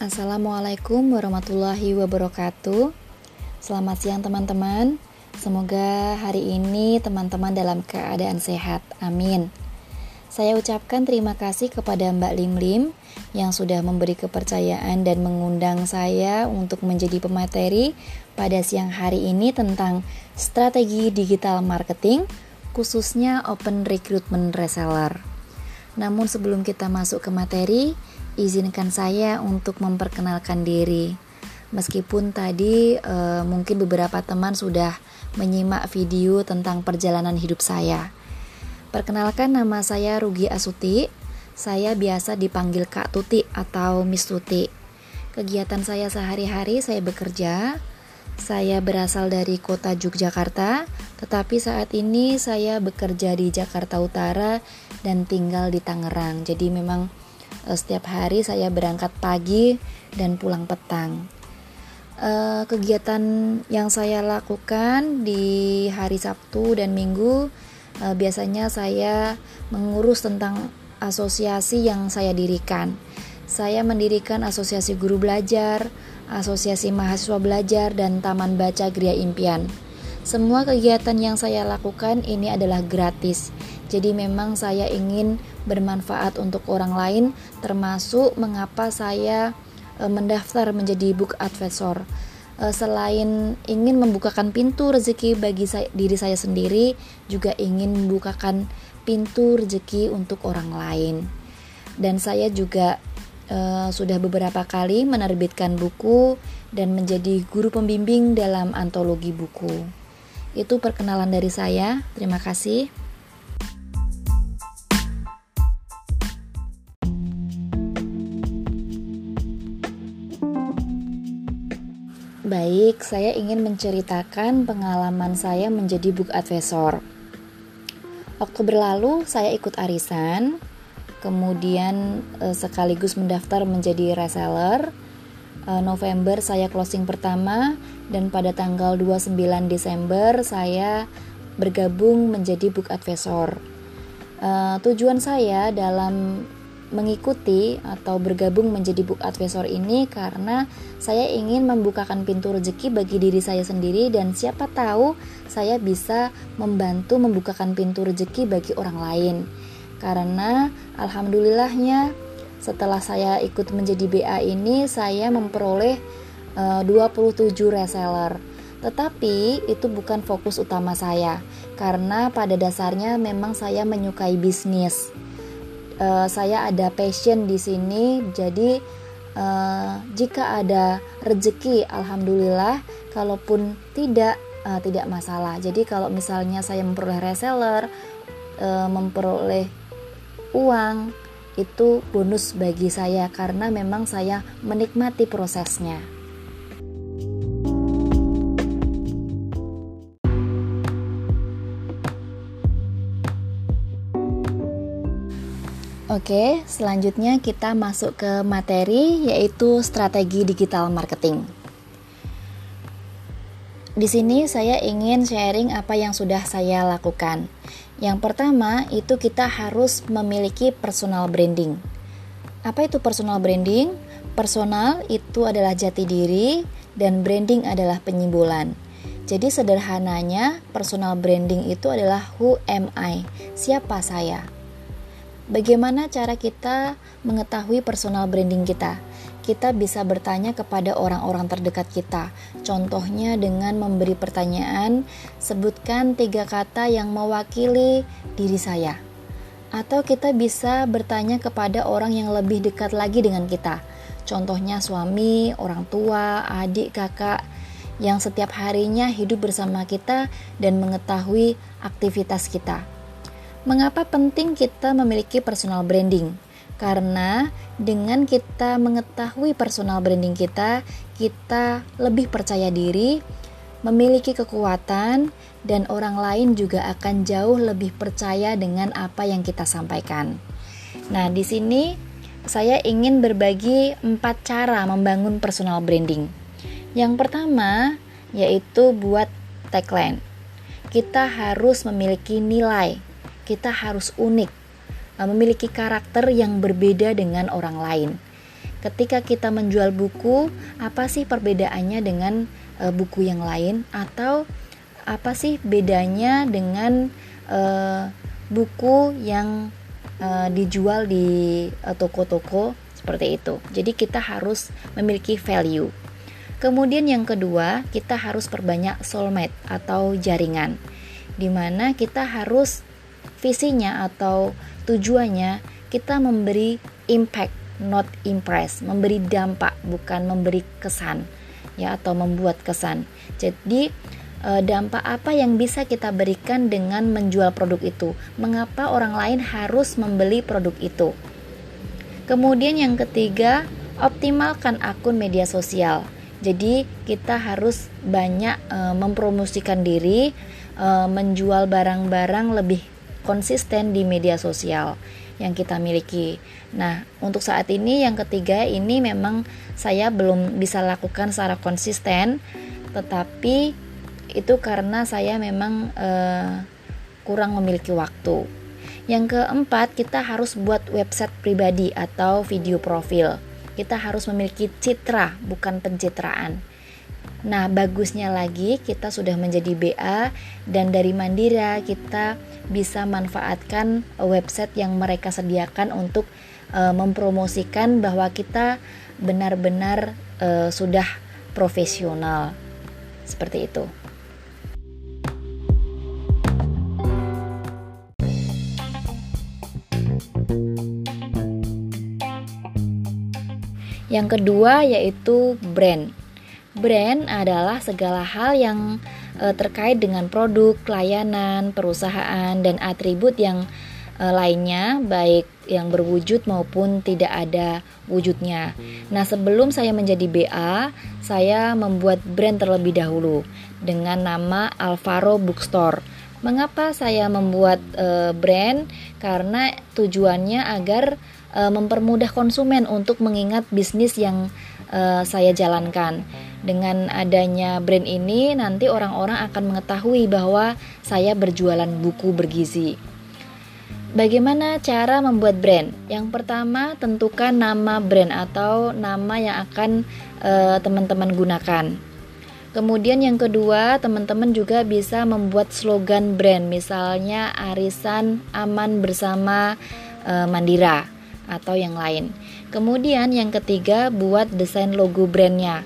Assalamualaikum warahmatullahi wabarakatuh. Selamat siang, teman-teman. Semoga hari ini teman-teman dalam keadaan sehat. Amin. Saya ucapkan terima kasih kepada Mbak Lim Lim yang sudah memberi kepercayaan dan mengundang saya untuk menjadi pemateri pada siang hari ini tentang strategi digital marketing, khususnya open recruitment reseller. Namun sebelum kita masuk ke materi, izinkan saya untuk memperkenalkan diri. Meskipun tadi e, mungkin beberapa teman sudah menyimak video tentang perjalanan hidup saya. Perkenalkan nama saya Rugi Asuti. Saya biasa dipanggil Kak Tuti atau Miss Tuti. Kegiatan saya sehari-hari saya bekerja. Saya berasal dari kota Yogyakarta, tetapi saat ini saya bekerja di Jakarta Utara dan tinggal di Tangerang. Jadi memang setiap hari saya berangkat pagi dan pulang petang. Uh, kegiatan yang saya lakukan di hari Sabtu dan Minggu uh, biasanya saya mengurus tentang asosiasi yang saya dirikan. Saya mendirikan asosiasi guru belajar, asosiasi mahasiswa belajar, dan taman baca Gria Impian. Semua kegiatan yang saya lakukan ini adalah gratis. Jadi memang saya ingin bermanfaat untuk orang lain termasuk mengapa saya e, mendaftar menjadi book advisor. E, selain ingin membukakan pintu rezeki bagi saya, diri saya sendiri, juga ingin membukakan pintu rezeki untuk orang lain. Dan saya juga e, sudah beberapa kali menerbitkan buku dan menjadi guru pembimbing dalam antologi buku. Itu perkenalan dari saya. Terima kasih. Baik, saya ingin menceritakan pengalaman saya menjadi book advisor. Oktober lalu saya ikut arisan, kemudian eh, sekaligus mendaftar menjadi reseller. Eh, November saya closing pertama dan pada tanggal 29 Desember saya bergabung menjadi book advisor. Uh, tujuan saya dalam mengikuti atau bergabung menjadi book advisor ini karena saya ingin membukakan pintu rezeki bagi diri saya sendiri dan siapa tahu saya bisa membantu membukakan pintu rezeki bagi orang lain. Karena alhamdulillahnya setelah saya ikut menjadi BA ini saya memperoleh eh, uh, 27 reseller. Tetapi itu bukan fokus utama saya karena pada dasarnya memang saya menyukai bisnis uh, saya ada passion di sini. Jadi uh, jika ada rezeki alhamdulillah. Kalaupun tidak uh, tidak masalah. Jadi kalau misalnya saya memperoleh reseller uh, memperoleh uang itu bonus bagi saya. Karena memang saya menikmati prosesnya. Oke, selanjutnya kita masuk ke materi yaitu strategi digital marketing. Di sini saya ingin sharing apa yang sudah saya lakukan. Yang pertama, itu kita harus memiliki personal branding. Apa itu personal branding? Personal itu adalah jati diri dan branding adalah penyimbolan. Jadi sederhananya, personal branding itu adalah who am I? Siapa saya? Bagaimana cara kita mengetahui personal branding kita? Kita bisa bertanya kepada orang-orang terdekat kita. Contohnya dengan memberi pertanyaan, sebutkan tiga kata yang mewakili diri saya. Atau kita bisa bertanya kepada orang yang lebih dekat lagi dengan kita. Contohnya suami, orang tua, adik, kakak yang setiap harinya hidup bersama kita dan mengetahui aktivitas kita. Mengapa penting kita memiliki personal branding? Karena dengan kita mengetahui personal branding kita, kita lebih percaya diri, memiliki kekuatan, dan orang lain juga akan jauh lebih percaya dengan apa yang kita sampaikan. Nah, di sini saya ingin berbagi empat cara membangun personal branding. Yang pertama yaitu buat tagline. Kita harus memiliki nilai kita harus unik, eh, memiliki karakter yang berbeda dengan orang lain. ketika kita menjual buku, apa sih perbedaannya dengan e, buku yang lain atau apa sih bedanya dengan e, buku yang e, dijual di toko-toko seperti itu. Jadi kita harus memiliki value. Kemudian yang kedua, kita harus perbanyak soulmate atau jaringan. Di mana kita harus visinya atau tujuannya kita memberi impact not impress, memberi dampak bukan memberi kesan ya atau membuat kesan. Jadi e, dampak apa yang bisa kita berikan dengan menjual produk itu? Mengapa orang lain harus membeli produk itu? Kemudian yang ketiga, optimalkan akun media sosial. Jadi kita harus banyak e, mempromosikan diri, e, menjual barang-barang lebih konsisten di media sosial yang kita miliki. Nah, untuk saat ini yang ketiga ini memang saya belum bisa lakukan secara konsisten, tetapi itu karena saya memang uh, kurang memiliki waktu. Yang keempat, kita harus buat website pribadi atau video profil. Kita harus memiliki citra, bukan pencitraan. Nah, bagusnya lagi kita sudah menjadi BA dan dari Mandira kita bisa manfaatkan website yang mereka sediakan untuk uh, mempromosikan bahwa kita benar-benar uh, sudah profesional. Seperti itu. Yang kedua yaitu brand. Brand adalah segala hal yang e, terkait dengan produk, layanan, perusahaan, dan atribut yang e, lainnya, baik yang berwujud maupun tidak ada wujudnya. Nah, sebelum saya menjadi BA, saya membuat brand terlebih dahulu dengan nama Alvaro Bookstore. Mengapa saya membuat e, brand? Karena tujuannya agar e, mempermudah konsumen untuk mengingat bisnis yang e, saya jalankan. Dengan adanya brand ini, nanti orang-orang akan mengetahui bahwa saya berjualan buku bergizi. Bagaimana cara membuat brand? Yang pertama, tentukan nama brand atau nama yang akan eh, teman-teman gunakan. Kemudian yang kedua, teman-teman juga bisa membuat slogan brand, misalnya arisan aman bersama uh, Mandira atau yang lain. Kemudian yang ketiga, buat desain logo brandnya.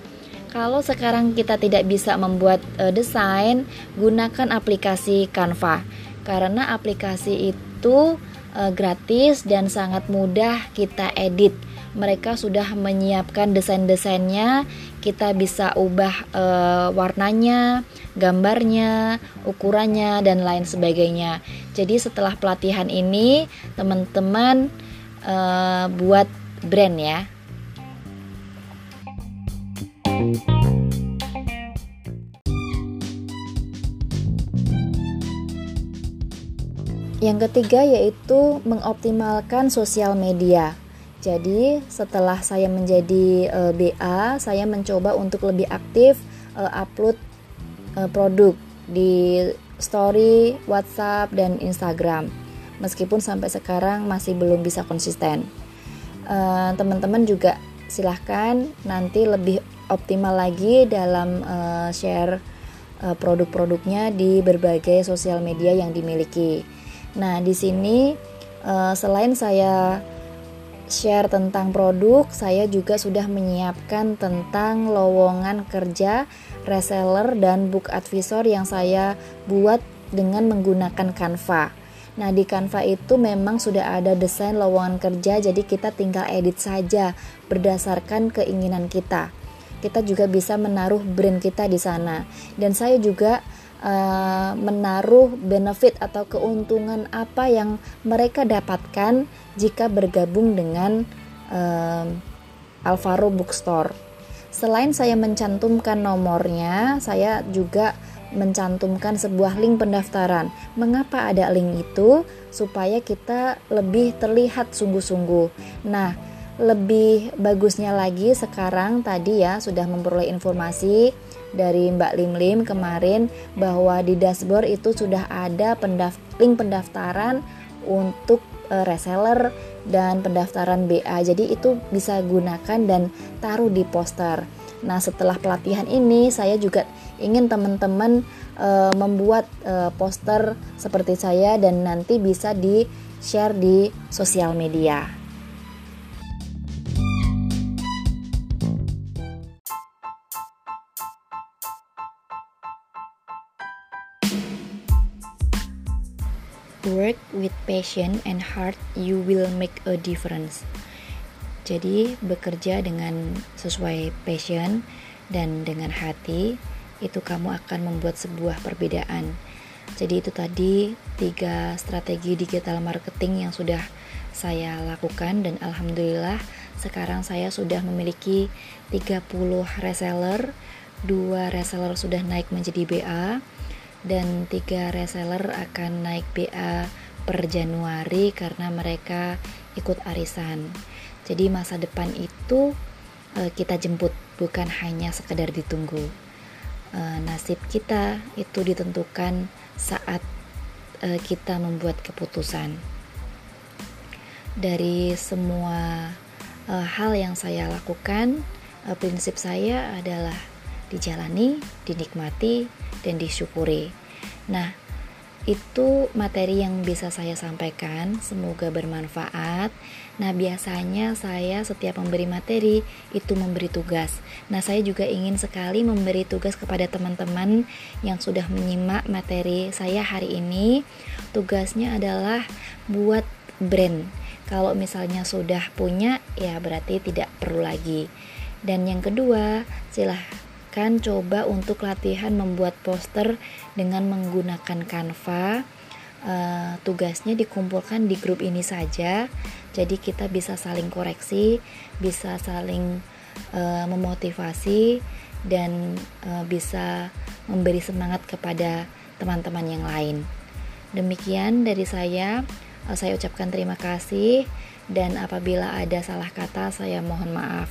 Kalau sekarang kita tidak bisa membuat uh, desain, gunakan aplikasi Canva. Karena aplikasi itu uh, gratis dan sangat mudah kita edit. Mereka sudah menyiapkan desain-desainnya, kita bisa ubah uh, warnanya, gambarnya, ukurannya dan lain sebagainya. Jadi setelah pelatihan ini, teman-teman uh, buat brand ya. Yang ketiga yaitu mengoptimalkan sosial media. Jadi, setelah saya menjadi uh, eh, BA, saya mencoba untuk lebih aktif uh, upload uh, produk di story, WhatsApp, dan Instagram. Meskipun sampai sekarang masih belum bisa konsisten. Teman-teman juga silahkan nanti lebih optimal lagi dalam share produk-produknya di berbagai sosial media yang dimiliki. Nah, di sini uh, selain saya share tentang produk, saya juga sudah menyiapkan tentang lowongan kerja, reseller dan book advisor yang saya buat dengan menggunakan Canva. Nah, di Canva itu memang sudah ada desain lowongan kerja, jadi kita tinggal edit saja berdasarkan keinginan kita. Kita juga bisa menaruh brand kita di sana. Dan saya juga uh, menaruh benefit atau keuntungan apa yang mereka dapatkan jika bergabung dengan uh, Alvaro Bookstore. Selain saya mencantumkan nomornya, saya juga mencantumkan sebuah link pendaftaran. Mengapa ada link itu? Supaya kita lebih terlihat sungguh-sungguh. Nah, lebih bagusnya lagi sekarang tadi ya sudah memperoleh informasi dari Mbak Lim Lim kemarin bahwa di dashboard itu sudah ada pendaft link pendaftaran untuk uh, reseller dan pendaftaran BA. Jadi itu bisa gunakan dan taruh di poster. Nah, setelah pelatihan ini saya juga ingin teman-teman uh, membuat uh, poster seperti saya dan nanti bisa di-share di sosial media. Passion and heart, you will make a difference. Jadi, bekerja dengan sesuai passion dan dengan hati, itu kamu akan membuat sebuah perbedaan. Jadi, itu tadi tiga strategi digital marketing yang sudah saya lakukan, dan alhamdulillah sekarang saya sudah memiliki 30 reseller, dua reseller sudah naik menjadi BA dan tiga reseller akan naik BA per Januari karena mereka ikut arisan. Jadi masa depan itu uh, kita jemput bukan hanya sekedar ditunggu. Uh, nasib kita itu ditentukan saat uh, kita membuat keputusan. Dari semua uh, hal yang saya lakukan, uh, prinsip saya adalah dijalani, dinikmati, dan disyukuri. Nah, itu materi yang bisa saya sampaikan. Semoga bermanfaat. Nah, biasanya saya setiap memberi materi itu memberi tugas. Nah, saya juga ingin sekali memberi tugas kepada teman-teman yang sudah menyimak materi saya hari ini. Tugasnya adalah buat brand. Kalau misalnya sudah punya, ya berarti tidak perlu lagi. Dan yang kedua, silahkan akan coba untuk latihan membuat poster dengan menggunakan Canva. Uh, tugasnya dikumpulkan di grup ini saja, jadi kita bisa saling koreksi, bisa saling uh, memotivasi, dan uh, bisa memberi semangat kepada teman-teman yang lain. Demikian dari saya, saya ucapkan terima kasih, dan apabila ada salah kata, saya mohon maaf.